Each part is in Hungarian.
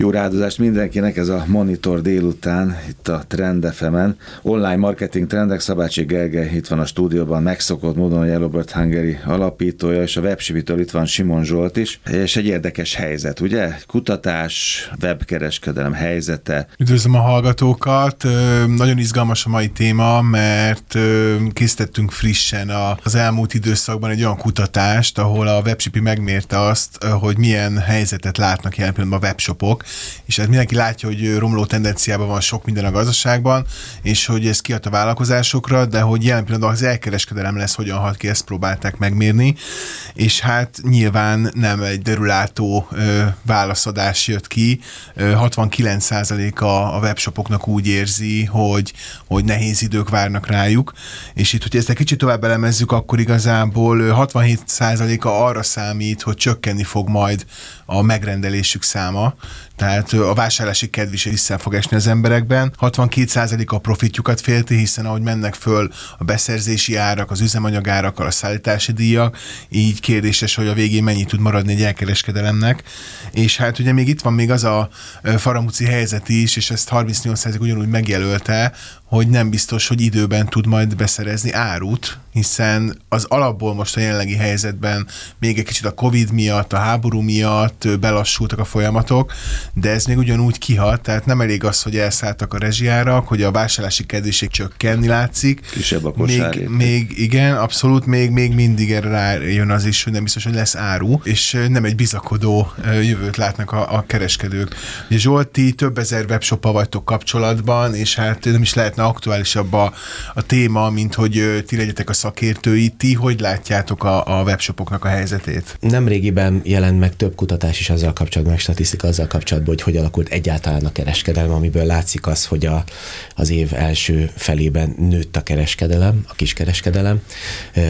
Jó rádozást mindenkinek, ez a Monitor délután, itt a Trend fm Online marketing trendek, Szabácsi Gergely itt van a stúdióban, megszokott módon a Yellowbird Hungary alapítója, és a websivitől itt van Simon Zsolt is, és egy érdekes helyzet, ugye? Kutatás, webkereskedelem helyzete. Üdvözlöm a hallgatókat, nagyon izgalmas a mai téma, mert készítettünk frissen az elmúlt időszakban egy olyan kutatást, ahol a webshipi megmérte azt, hogy milyen helyzetet látnak jelen pillanatban a webshopok, és hát mindenki látja, hogy romló tendenciában van sok minden a gazdaságban, és hogy ez kiad a vállalkozásokra, de hogy jelen pillanatban az elkereskedelem lesz, hogyan hat ki, ezt próbálták megmérni, és hát nyilván nem egy derülátó ö, válaszadás jött ki, 69% a, a webshopoknak úgy érzi, hogy, hogy nehéz idők várnak rájuk, és itt, hogy ezt egy kicsit tovább elemezzük, akkor igazából 67%-a arra számít, hogy csökkenni fog majd a megrendelésük száma, tehát a vásárlási kedv is vissza fog esni az emberekben. 62% a profitjukat félti, hiszen ahogy mennek föl a beszerzési árak, az üzemanyagárakkal, a szállítási díjak, így kérdéses, hogy a végén mennyi tud maradni egy elkereskedelemnek. És hát ugye még itt van még az a faramúci helyzet is, és ezt 38% ugyanúgy megjelölte, hogy nem biztos, hogy időben tud majd beszerezni árut, hiszen az alapból most a jelenlegi helyzetben még egy kicsit a Covid miatt, a háború miatt belassultak a folyamatok, de ez még ugyanúgy kihat, tehát nem elég az, hogy elszálltak a rezsiárak, hogy a vásárlási kedvéség csökkenni látszik. Kisebb a még, még, igen, abszolút, még, még mindig erre rájön az is, hogy nem biztos, hogy lesz áru, és nem egy bizakodó jövőt látnak a, a kereskedők. Ugye Zsolti, több ezer webshop vagytok kapcsolatban, és hát nem is lehetne aktuálisabb a, a téma, mint hogy ti legyetek a szakértői. Ti hogy látjátok a, a webshopoknak a helyzetét? Nemrégiben jelent meg több kutatás is azzal kapcsolatban, meg statisztika azzal kapcsolatban, hogy hogy alakult egyáltalán a kereskedelem, amiből látszik az, hogy a, az év első felében nőtt a kereskedelem, a kiskereskedelem,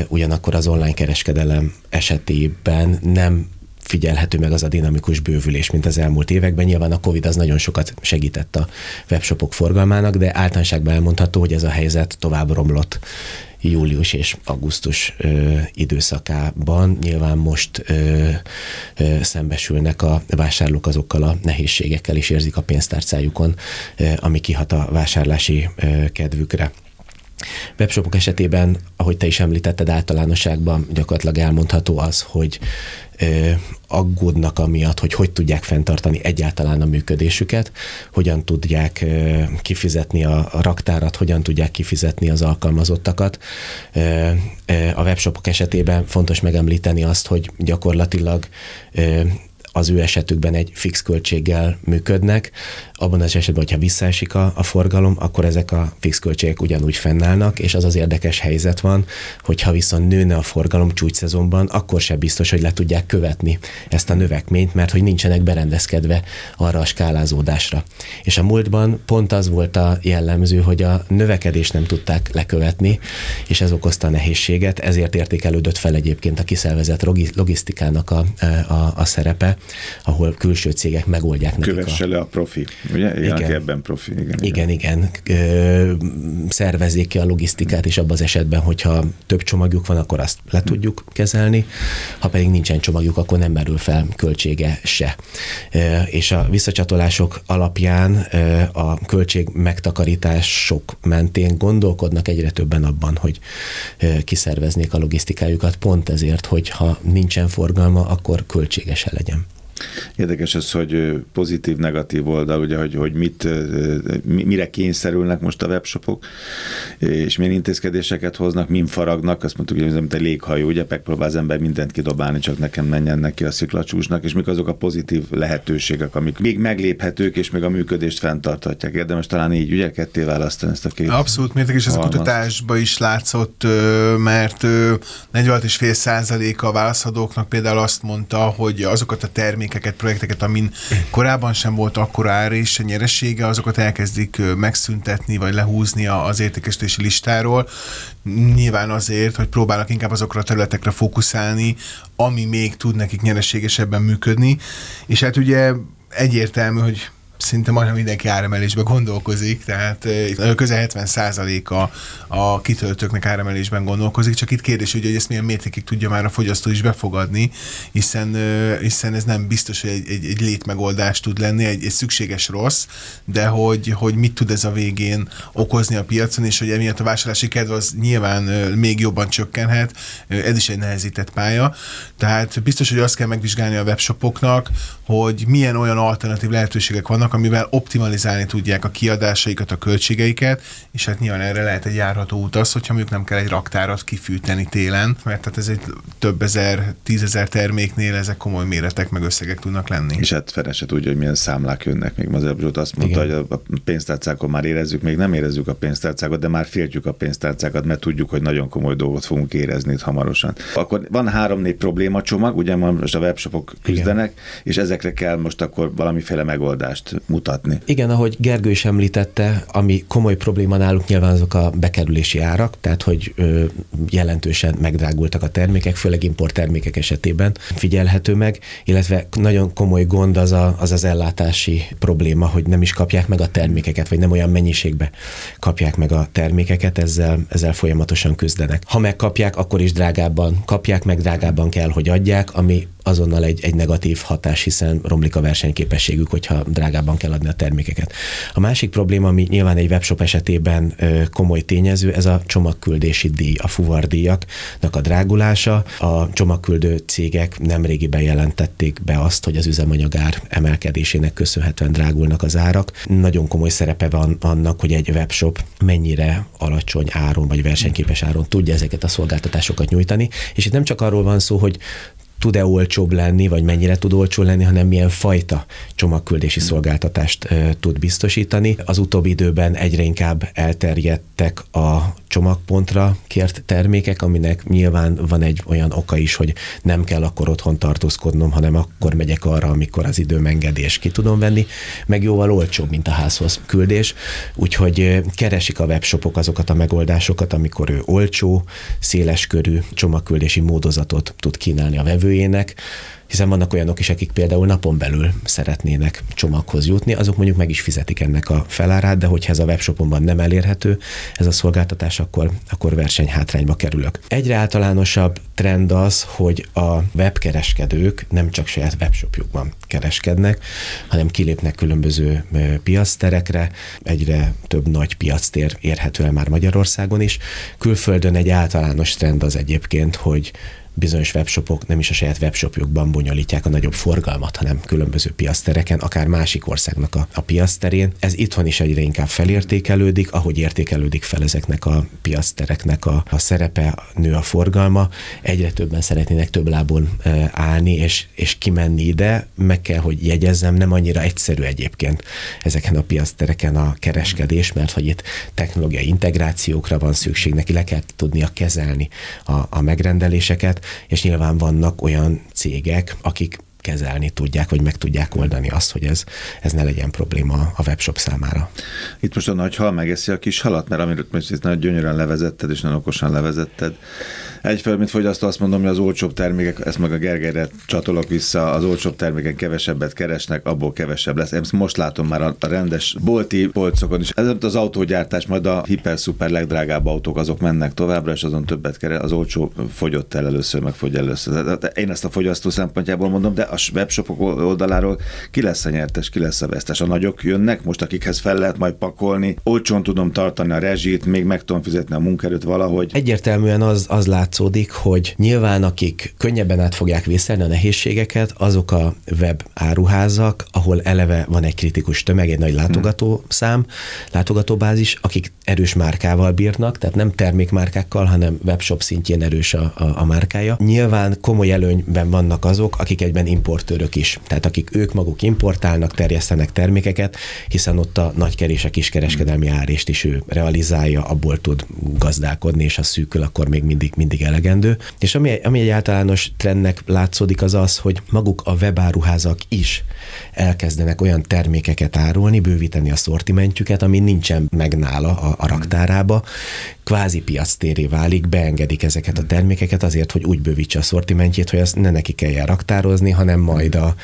ugyanakkor az online kereskedelem esetében nem figyelhető meg az a dinamikus bővülés, mint az elmúlt években. Nyilván a Covid az nagyon sokat segített a webshopok forgalmának, de általánosságban elmondható, hogy ez a helyzet tovább romlott július és augusztus ö, időszakában. Nyilván most ö, ö, szembesülnek a vásárlók azokkal a nehézségekkel, és érzik a pénztárcájukon, ö, ami kihat a vásárlási ö, kedvükre. Webshopok esetében, ahogy te is említetted, általánosságban gyakorlatilag elmondható az, hogy aggódnak amiatt, hogy hogy tudják fenntartani egyáltalán a működésüket, hogyan tudják kifizetni a raktárat, hogyan tudják kifizetni az alkalmazottakat. A webshopok esetében fontos megemlíteni azt, hogy gyakorlatilag az ő esetükben egy fix költséggel működnek. Abban az esetben, hogyha visszaesik a, a forgalom, akkor ezek a fix költségek ugyanúgy fennállnak, és az az érdekes helyzet van, hogyha viszont nőne a forgalom csúcsszezonban, akkor sem biztos, hogy le tudják követni ezt a növekményt, mert hogy nincsenek berendezkedve arra a skálázódásra. És a múltban pont az volt a jellemző, hogy a növekedést nem tudták lekövetni, és ez okozta a nehézséget, ezért értékelődött fel egyébként a kiszervezett logisztikának a, a, a szerepe, ahol külső cégek megoldják nekik. Kövesse a... le a profi, ugye? Igen. ebben profi. Igen, igen. igen. igen. Szervezzék ki a logisztikát, és abban az esetben, hogyha több csomagjuk van, akkor azt le tudjuk kezelni, ha pedig nincsen csomagjuk, akkor nem merül fel költsége se. És a visszacsatolások alapján a költség megtakarítások mentén gondolkodnak egyre többen abban, hogy kiszerveznék a logisztikájukat, pont ezért, hogy ha nincsen forgalma, akkor költségesen legyen. Érdekes az, hogy pozitív, negatív oldal, ugye, hogy, hogy mit, mire kényszerülnek most a webshopok, és milyen intézkedéseket hoznak, min faragnak, azt mondtuk, hogy ez mint egy léghajó, ugye, megpróbál az ember mindent kidobálni, csak nekem menjen neki a sziklacsúsnak, és mik azok a pozitív lehetőségek, amik még megléphetők, és még a működést fenntarthatják. Érdemes talán így, ugye, ketté választani ezt a két. Abszolút, mérték, és ez a kutatásban is látszott, mert 46,5 százaléka a válaszadóknak például azt mondta, hogy azokat a termékeket, termékeket, projekteket, amin korábban sem volt akkora ár és nyeresége, azokat elkezdik megszüntetni, vagy lehúzni az értékesítési listáról. Nyilván azért, hogy próbálnak inkább azokra a területekre fókuszálni, ami még tud nekik nyereségesebben működni. És hát ugye egyértelmű, hogy szinte majdnem mindenki áremelésben gondolkozik, tehát közel 70 a, a kitöltőknek áremelésben gondolkozik, csak itt kérdés, hogy, hogy ezt milyen mértékig tudja már a fogyasztó is befogadni, hiszen, hiszen ez nem biztos, hogy egy, egy, egy létmegoldás tud lenni, egy, egy szükséges rossz, de hogy, hogy mit tud ez a végén okozni a piacon, és hogy emiatt a vásárlási kedv az nyilván még jobban csökkenhet, ez is egy nehezített pálya. Tehát biztos, hogy azt kell megvizsgálni a webshopoknak, hogy milyen olyan alternatív lehetőségek vannak, amivel optimalizálni tudják a kiadásaikat, a költségeiket, és hát nyilván erre lehet egy járható út az, hogyha mondjuk nem kell egy raktárat kifűteni télen, mert tehát ez egy több ezer, tízezer terméknél ezek komoly méretek meg összegek tudnak lenni. És hát Ferenc se tudja, hogy milyen számlák jönnek még. Az előbb azt mondta, Igen. hogy a pénztárcákon már érezzük, még nem érezzük a pénztárcákat, de már féltjük a pénztárcákat, mert tudjuk, hogy nagyon komoly dolgot fogunk érezni itt hamarosan. Akkor van három-négy probléma csomag, ugye most a webshopok küzdenek, Igen. és ezekre kell most akkor valamiféle megoldást mutatni. Igen, ahogy Gergő is említette, ami komoly probléma náluk nyilván azok a bekerülési árak, tehát hogy ö, jelentősen megdrágultak a termékek, főleg import termékek esetében figyelhető meg, illetve nagyon komoly gond az a, az, az ellátási probléma, hogy nem is kapják meg a termékeket, vagy nem olyan mennyiségbe kapják meg a termékeket, ezzel, ezzel folyamatosan küzdenek. Ha megkapják, akkor is drágábban kapják, meg drágábban kell, hogy adják, ami azonnal egy, egy negatív hatás, hiszen romlik a versenyképességük, hogyha drágában kell adni a termékeket. A másik probléma, ami nyilván egy webshop esetében komoly tényező, ez a csomagküldési díj, a fuvardíjaknak a drágulása. A csomagküldő cégek nemrégiben jelentették be azt, hogy az üzemanyagár emelkedésének köszönhetően drágulnak az árak. Nagyon komoly szerepe van annak, hogy egy webshop mennyire alacsony áron vagy versenyképes áron tudja ezeket a szolgáltatásokat nyújtani. És itt nem csak arról van szó, hogy tud-e olcsóbb lenni, vagy mennyire tud olcsó lenni, hanem milyen fajta csomagküldési szolgáltatást tud biztosítani. Az utóbbi időben egyre inkább elterjedtek a csomagpontra kért termékek, aminek nyilván van egy olyan oka is, hogy nem kell akkor otthon tartózkodnom, hanem akkor megyek arra, amikor az idő engedi, és ki tudom venni, meg jóval olcsóbb, mint a házhoz küldés. Úgyhogy keresik a webshopok azokat a megoldásokat, amikor ő olcsó, széleskörű csomagküldési módozatot tud kínálni a vevőjének, hiszen vannak olyanok is, akik például napon belül szeretnének csomaghoz jutni, azok mondjuk meg is fizetik ennek a felárát, de hogyha ez a webshopomban nem elérhető, ez a szolgáltatás, akkor, akkor versenyhátrányba kerülök. Egyre általánosabb trend az, hogy a webkereskedők nem csak saját webshopjukban kereskednek, hanem kilépnek különböző piacterekre, egyre több nagy piactér érhető el már Magyarországon is. Külföldön egy általános trend az egyébként, hogy bizonyos webshopok nem is a saját webshopjukban bonyolítják a nagyobb forgalmat, hanem különböző piasztereken, akár másik országnak a, a piaszterén. Ez itthon is egyre inkább felértékelődik, ahogy értékelődik fel ezeknek a piasztereknek a, a szerepe, nő a forgalma, egyre többen szeretnének több lábon e, állni és, és kimenni ide, meg kell, hogy jegyezzem, nem annyira egyszerű egyébként ezeken a piasztereken a kereskedés, mert hogy itt technológiai integrációkra van szükség, neki le kell tudnia kezelni a, a megrendeléseket, és nyilván vannak olyan cégek, akik kezelni tudják, vagy meg tudják oldani azt, hogy ez, ez ne legyen probléma a webshop számára. Itt most a nagy hal megeszi a kis halat, mert amiről most nagyon gyönyörűen levezetted, és nagyon okosan levezetted. Egyfelől, mint fogyasztó, azt mondom, hogy az olcsóbb termékek, ezt meg a Gergelyre csatolok vissza, az olcsóbb terméken kevesebbet keresnek, abból kevesebb lesz. Ezt most látom már a rendes bolti polcokon is. Ez az autógyártás, majd a hiper-szuper legdrágább autók azok mennek továbbra, és azon többet keres, az olcsó fogyott el először, meg fogy először. Én ezt a fogyasztó szempontjából mondom, de a webshopok oldaláról ki lesz a nyertes, ki lesz a vesztes. A nagyok jönnek, most akikhez fel lehet majd pakolni, olcsón tudom tartani a rezsit, még meg tudom fizetni a munkerőt valahogy. Egyértelműen az, az látszódik, hogy nyilván akik könnyebben át fogják vészelni a nehézségeket, azok a web áruházak, ahol eleve van egy kritikus tömeg, egy nagy látogató szám, látogatóbázis, akik erős márkával bírnak, tehát nem termékmárkákkal, hanem webshop szintjén erős a, a, a márkája. Nyilván komoly előnyben vannak azok, akik egyben importőrök is, tehát akik ők maguk importálnak, terjesztenek termékeket, hiszen ott a nagykerés, a kiskereskedelmi árést is ő realizálja, abból tud gazdálkodni, és ha szűkül, akkor még mindig, mindig elegendő. És ami, ami egy általános trendnek látszódik, az az, hogy maguk a webáruházak is elkezdenek olyan termékeket árulni, bővíteni a szortimentjüket, ami nincsen meg nála a, a raktárába, kvázi piactéré válik, beengedik ezeket a termékeket azért, hogy úgy bővítse a szortimentjét, hogy azt ne neki kelljen raktározni, hanem majd a,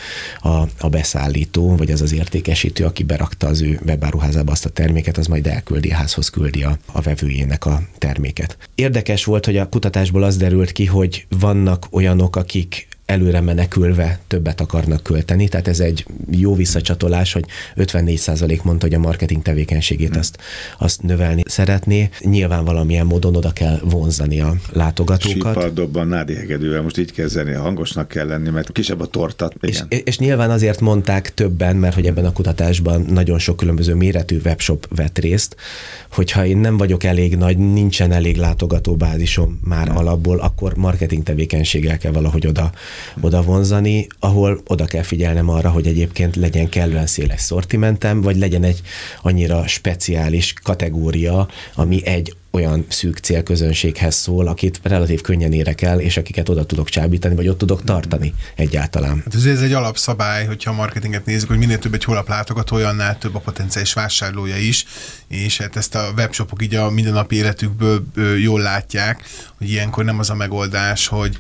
a, a beszállító, vagy az az értékesítő, aki berakta az ő webáruházába azt a terméket, az majd elküldi, házhoz küldi a, a vevőjének a terméket. Érdekes volt, hogy a kutatásból az derült ki, hogy vannak olyanok, akik előre menekülve többet akarnak költeni, tehát ez egy jó visszacsatolás, hogy 54% mondta, hogy a marketing tevékenységét hmm. azt, azt növelni szeretné. Nyilván valamilyen módon oda kell vonzani a látogatókat. Sípardobban, nádi hegedűvel, most így kezdeni, hangosnak kell lenni, mert kisebb a tortat. És, és nyilván azért mondták többen, mert hogy ebben a kutatásban nagyon sok különböző méretű webshop vett részt, hogyha én nem vagyok elég nagy, nincsen elég látogatóbázisom már hmm. alapból, akkor marketing tevékenységgel kell valahogy oda oda vonzani, ahol oda kell figyelnem arra, hogy egyébként legyen kellően széles szortimentem, vagy legyen egy annyira speciális kategória, ami egy olyan szűk célközönséghez szól, akit relatív könnyen érek el, és akiket oda tudok csábítani, vagy ott tudok tartani egyáltalán. Hát ez, egy alapszabály, hogyha a marketinget nézzük, hogy minél több egy honlap látogató, annál több a potenciális vásárlója is, és hát ezt a webshopok így a mindennapi életükből jól látják, hogy ilyenkor nem az a megoldás, hogy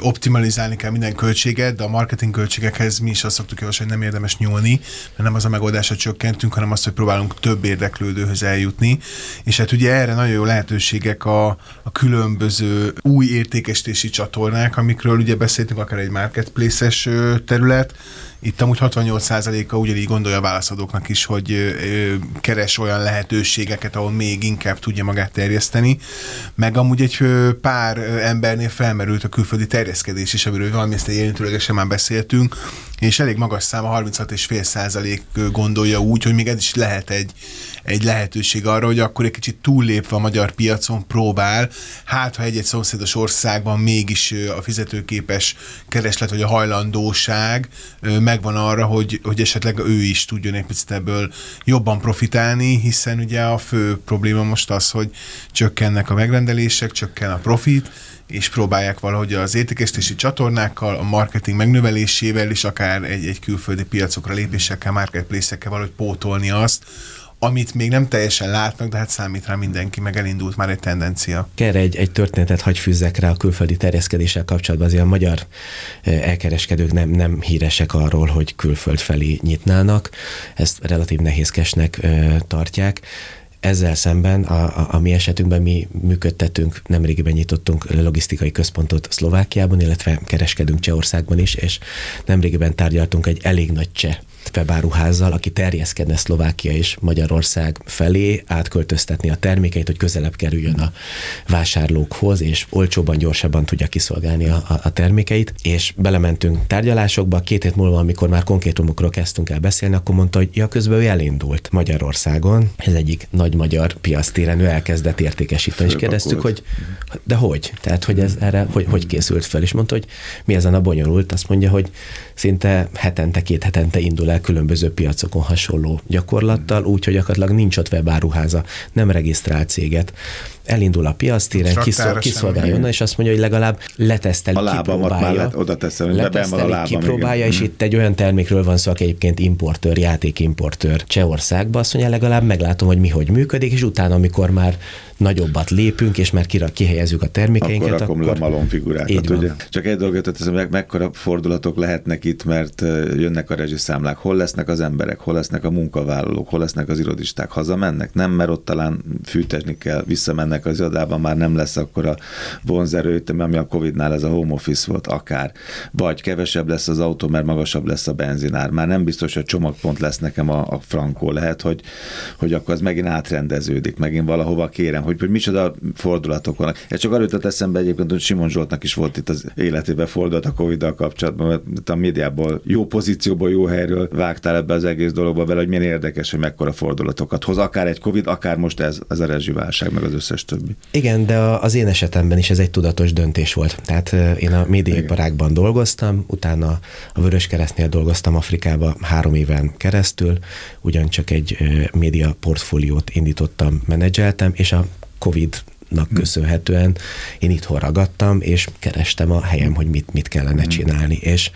optimalizálni kell minden költséget, de a marketing költségekhez mi is azt szoktuk javasolni, hogy nem érdemes nyúlni, mert nem az a megoldás, hogy csökkentünk, hanem azt, hogy próbálunk több érdeklődőhöz eljutni. És hát ugye erre nagyon jó lehetőségek a, a különböző új értékesítési csatornák, amikről ugye beszéltünk, akár egy marketplace-es terület, itt amúgy 68%-a ugyanígy gondolja a válaszadóknak is, hogy keres olyan lehetőségeket, ahol még inkább tudja magát terjeszteni. Meg amúgy egy pár embernél felmerült a külföldi terjeszkedés is, amiről valami ezt érintőlegesen már beszéltünk, és elég magas szám, a 36,5% gondolja úgy, hogy még ez is lehet egy, egy lehetőség arra, hogy akkor egy kicsit túllépve a magyar piacon próbál, hát ha egy-egy szomszédos országban mégis a fizetőképes kereslet vagy a hajlandóság megvan arra, hogy, hogy esetleg ő is tudjon egy picit ebből jobban profitálni, hiszen ugye a fő probléma most az, hogy csökkennek a megrendelések, csökken a profit, és próbálják valahogy az értékesítési csatornákkal, a marketing megnövelésével és akár egy, egy külföldi piacokra lépésekkel, marketplace-ekkel valahogy pótolni azt, amit még nem teljesen látnak, de hát számít rá mindenki, meg elindult már egy tendencia. Erre egy, egy történetet hagy fűzzek rá a külföldi terjeszkedéssel kapcsolatban. Azért a magyar eh, elkereskedők nem, nem híresek arról, hogy külföld felé nyitnának. Ezt relatív nehézkesnek eh, tartják. Ezzel szemben a, a, a mi esetünkben mi működtetünk, nemrégiben nyitottunk logisztikai központot Szlovákiában, illetve kereskedünk Csehországban is, és nemrégiben tárgyaltunk egy elég nagy cseh webáruházzal, aki terjeszkedne Szlovákia és Magyarország felé, átköltöztetni a termékeit, hogy közelebb kerüljön a vásárlókhoz, és olcsóban, gyorsabban tudja kiszolgálni a, a, a termékeit. És belementünk tárgyalásokba, két hét múlva, amikor már konkrétumokról kezdtünk el beszélni, akkor mondta, hogy ja, közben ő elindult Magyarországon, ez egyik nagy magyar piasztéren, ő elkezdett értékesíteni, és kérdeztük, hogy de hogy? Tehát, hogy ez erre, hogy, hogy készült fel? És mondta, hogy mi ezen a bonyolult? Azt mondja, hogy szinte hetente, két hetente indul el különböző piacokon hasonló gyakorlattal, úgyhogy gyakorlatilag nincs ott webáruháza, nem regisztrált céget. Elindul a piasztéren, kiszol, kiszolgálja onnan, és azt mondja, hogy legalább leteszteli, a lábamat már oda teszem, hogy leteszteli, a lábam, kipróbálja, igen. és itt egy olyan termékről van szó, aki egyébként importőr, játékimportőr Csehországba, azt mondja, legalább meglátom, hogy mi hogy működik, és utána, amikor már nagyobbat lépünk, és már kira kihelyezzük a termékeinket, akkor, akkor... a malom figurákat, ugye? Csak egy dolgot teszem, meg, mekkora fordulatok lehetnek itt, mert jönnek a rezsiszámlák, hol lesznek az emberek, hol lesznek a munkavállalók, hol lesznek az irodisták, hazamennek, nem, mert ott talán fűtesni kell, visszamennek az irodában, már nem lesz akkor a vonzerő, ami a Covid-nál ez a home office volt akár, vagy kevesebb lesz az autó, mert magasabb lesz a benzinár, már nem biztos, hogy csomagpont lesz nekem a, a frankó, lehet, hogy, hogy akkor az megint átrendeződik, megint valahova kérem, hogy, hogy micsoda fordulatok vannak. Ez csak arra jutott eszembe egyébként, hogy Simon Zsoltnak is volt itt az életében fordulat a Covid-dal kapcsolatban, mert a médiából jó pozícióból, jó helyről vágtál ebbe az egész dologba vele, hogy milyen érdekes, hogy mekkora fordulatokat hoz, akár egy Covid, akár most ez, ez a rezsiválság, meg az összes többi. Igen, de az én esetemben is ez egy tudatos döntés volt. Tehát én a médiaiparágban dolgoztam, utána a Vörös Keresztnél dolgoztam Afrikába három éven keresztül, ugyancsak egy média portfóliót indítottam, menedzseltem, és a Covid-nak hmm. köszönhetően én itthon ragadtam, és kerestem a helyem, hogy mit, mit kellene hmm. csinálni. És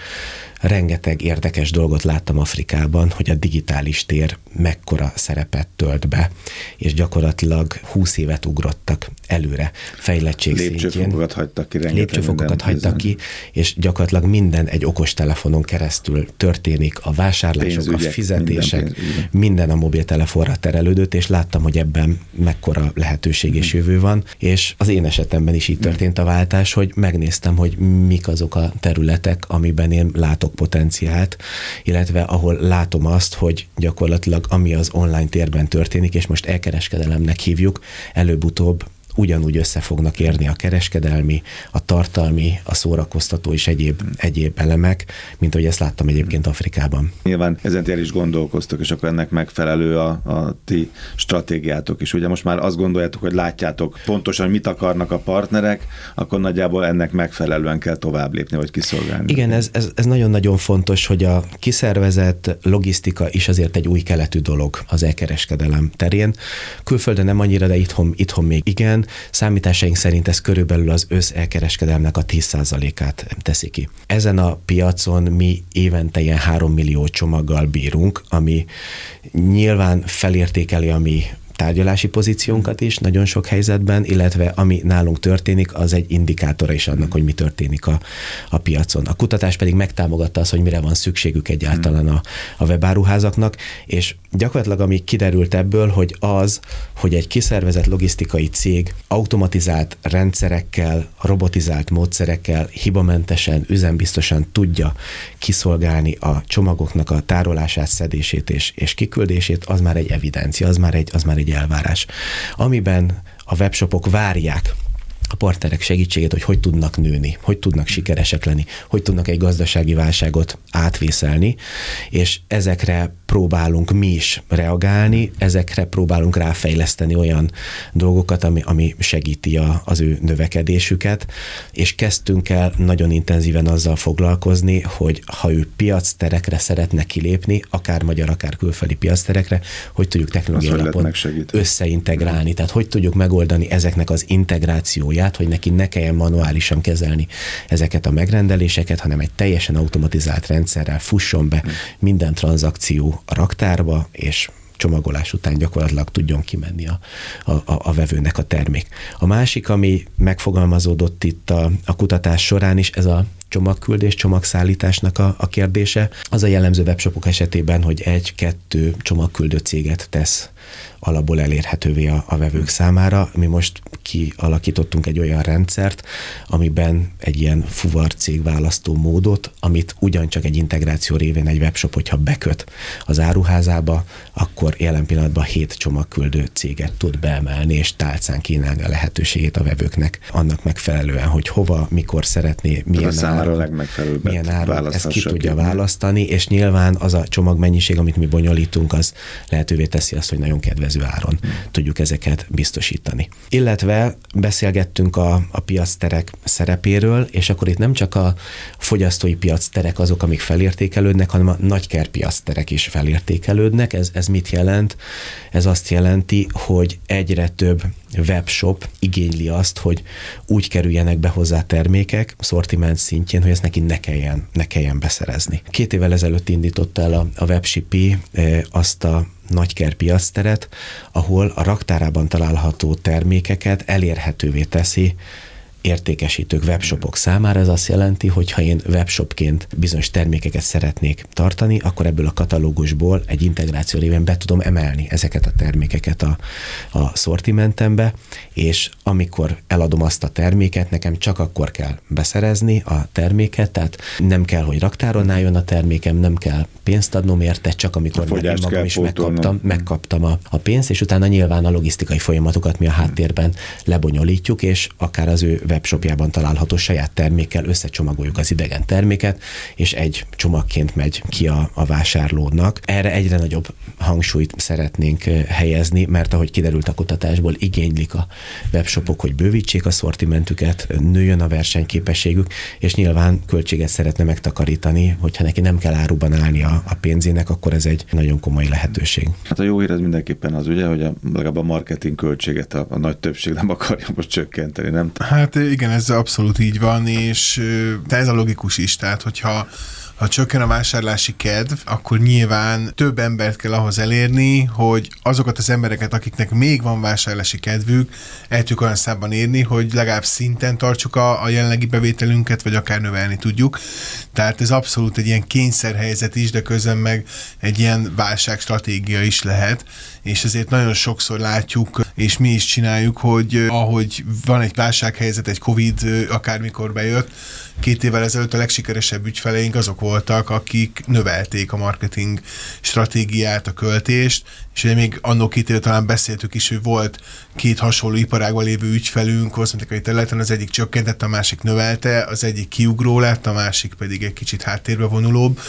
rengeteg érdekes dolgot láttam Afrikában, hogy a digitális tér mekkora szerepet tölt be, és gyakorlatilag 20 évet ugrottak előre. Fejlettség Lépcsőfokokat hagytak ki, Lépcsőfokokat hagytak ki, és gyakorlatilag minden egy okos telefonon keresztül történik, a vásárlások, Pénzügyek, a fizetések, minden, minden a mobiltelefonra terelődött, és láttam, hogy ebben mekkora lehetőség és mhm. jövő van, és az én esetemben is így történt a váltás, hogy megnéztem, hogy mik azok a területek, amiben én látok potenciált, illetve ahol látom azt, hogy gyakorlatilag ami az online térben történik, és most elkereskedelemnek hívjuk, előbb-utóbb ugyanúgy össze fognak érni a kereskedelmi, a tartalmi, a szórakoztató és egyéb, egyéb elemek, mint ahogy ezt láttam egyébként Afrikában. Nyilván ezen el is gondolkoztok, és akkor ennek megfelelő a, a ti stratégiátok is. Ugye most már azt gondoljátok, hogy látjátok pontosan, mit akarnak a partnerek, akkor nagyjából ennek megfelelően kell tovább lépni, vagy kiszolgálni. Igen, ez, ez, ez nagyon-nagyon fontos, hogy a kiszervezett logisztika is azért egy új keletű dolog az elkereskedelem terén. Külföldön nem annyira, de itthon, itthon még igen, Számításaink szerint ez körülbelül az össz elkereskedelmnek a 10%-át teszi ki. Ezen a piacon mi évente ilyen 3 millió csomaggal bírunk, ami nyilván felértékeli a mi tárgyalási pozíciónkat is nagyon sok helyzetben, illetve ami nálunk történik, az egy indikátora is annak, hogy mi történik a, a piacon. A kutatás pedig megtámogatta azt, hogy mire van szükségük egyáltalán a, a webáruházaknak, és gyakorlatilag ami kiderült ebből, hogy az, hogy egy kiszervezett logisztikai cég automatizált rendszerekkel, robotizált módszerekkel, hibamentesen, üzembiztosan tudja kiszolgálni a csomagoknak a tárolását, szedését és, és kiküldését, az már egy evidencia, az már egy, az már egy elvárás. Amiben a webshopok várják a partnerek segítségét, hogy hogy tudnak nőni, hogy tudnak sikeresek lenni, hogy tudnak egy gazdasági válságot átvészelni, és ezekre próbálunk mi is reagálni, ezekre próbálunk ráfejleszteni olyan dolgokat, ami, ami segíti a, az ő növekedésüket, és kezdtünk el nagyon intenzíven azzal foglalkozni, hogy ha ő piacterekre szeretne kilépni, akár magyar, akár külföldi piacterekre, hogy tudjuk technológiai alapon összeintegrálni, tehát hogy tudjuk megoldani ezeknek az integrációját, hogy neki ne kelljen manuálisan kezelni ezeket a megrendeléseket, hanem egy teljesen automatizált rendszerrel fusson be minden tranzakció a raktárba, és csomagolás után gyakorlatilag tudjon kimenni a, a, a vevőnek a termék. A másik, ami megfogalmazódott itt a, a kutatás során is, ez a csomagküldés, csomagszállításnak a, a kérdése. Az a jellemző webshopok esetében, hogy egy-kettő csomagküldő céget tesz alapból elérhetővé a, a vevők számára. Mi most kialakítottunk egy olyan rendszert, amiben egy ilyen fuvar cég választó módot, amit ugyancsak egy integráció révén egy webshop, hogyha beköt az áruházába, akkor jelen pillanatban hét csomagküldő céget tud beemelni, és tálcán kínálni a lehetőségét a vevőknek annak megfelelően, hogy hova, mikor szeretné, milyen áron, a legmegfelelőbb milyen áron ezt ki tudja választani, és nyilván az a csomagmennyiség, amit mi bonyolítunk, az lehetővé teszi azt, hogy nagyon kedvező áron hmm. tudjuk ezeket biztosítani. Illetve beszélgettünk a, a piacterek szerepéről, és akkor itt nem csak a fogyasztói piacterek azok, amik felértékelődnek, hanem a nagyker piacterek is felértékelődnek. Ez, ez mit jelent? Ez azt jelenti, hogy egyre több webshop igényli azt, hogy úgy kerüljenek be hozzá termékek szortiment szintjén, hogy ezt neki ne kelljen, ne kelljen beszerezni. Két évvel ezelőtt indította el a, a WebShippy eh, azt a nagyker piacteret, ahol a raktárában található termékeket elérhetővé teszi értékesítők, webshopok számára. Ez azt jelenti, hogy ha én webshopként bizonyos termékeket szeretnék tartani, akkor ebből a katalógusból egy integráció révén be tudom emelni ezeket a termékeket a, a szortimentembe, és amikor eladom azt a terméket, nekem csak akkor kell beszerezni a terméket, tehát nem kell, hogy raktáron álljon a termékem, nem kell pénzt adnom érte, csak amikor én magam is megkaptam, megkaptam a, a pénzt, és utána nyilván a logisztikai folyamatokat mi a háttérben lebonyolítjuk, és akár az ő webshopjában található saját termékkel összecsomagoljuk az idegen terméket, és egy csomagként megy ki a, a vásárlónak. Erre egyre nagyobb hangsúlyt szeretnénk helyezni, mert ahogy kiderült a kutatásból, igénylik a webshopok, hogy bővítsék a szortimentüket, nőjön a versenyképességük, és nyilván költséget szeretne megtakarítani, hogyha neki nem kell áruban állni a, a pénzének, akkor ez egy nagyon komoly lehetőség. Hát a jó hír az mindenképpen az, ugye, hogy a, legalább a marketing költséget a, a nagy többség nem akarja most csökkenteni, nem? Hát igen, ez abszolút így van, és de ez a logikus is, tehát hogyha ha csökken a vásárlási kedv, akkor nyilván több embert kell ahhoz elérni, hogy azokat az embereket, akiknek még van vásárlási kedvük, el tudjuk olyan számban érni, hogy legalább szinten tartsuk a, a jelenlegi bevételünket, vagy akár növelni tudjuk. Tehát ez abszolút egy ilyen kényszerhelyzet is, de közben meg egy ilyen válságstratégia is lehet, és ezért nagyon sokszor látjuk, és mi is csináljuk, hogy ahogy van egy válsághelyzet, egy Covid akármikor bejött, két évvel ezelőtt a legsikeresebb ügyfeleink azok voltak, akik növelték a marketing stratégiát, a költést, és ugye még annó két éve talán beszéltük is, hogy volt két hasonló iparágban lévő ügyfelünk, hogy területen, az egyik csökkentett, a másik növelte, az egyik kiugró lett, a másik pedig egy kicsit háttérbe vonulóbb,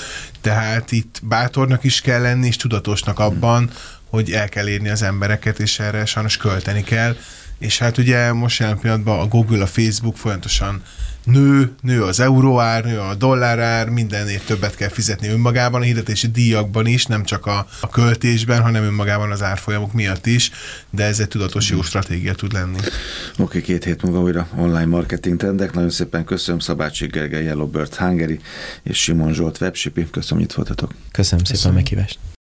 tehát itt bátornak is kell lenni, és tudatosnak abban, hogy el kell érni az embereket, és erre sajnos költeni kell. És hát ugye most jelen pillanatban a Google, a Facebook folyamatosan nő, nő az euróár, nő a dollárár, mindenért többet kell fizetni önmagában, a hirdetési díjakban is, nem csak a, a költésben, hanem önmagában az árfolyamok miatt is, de ez egy tudatos jó stratégia tud lenni. Oké, okay, két hét múlva újra online marketing trendek. Nagyon szépen köszönöm Szabácsi Gergely, Yellow Bird Hungary és Simon Zsolt Webshipi. Köszönöm, hogy itt voltatok. Köszönöm, köszönöm. szépen a meghívást.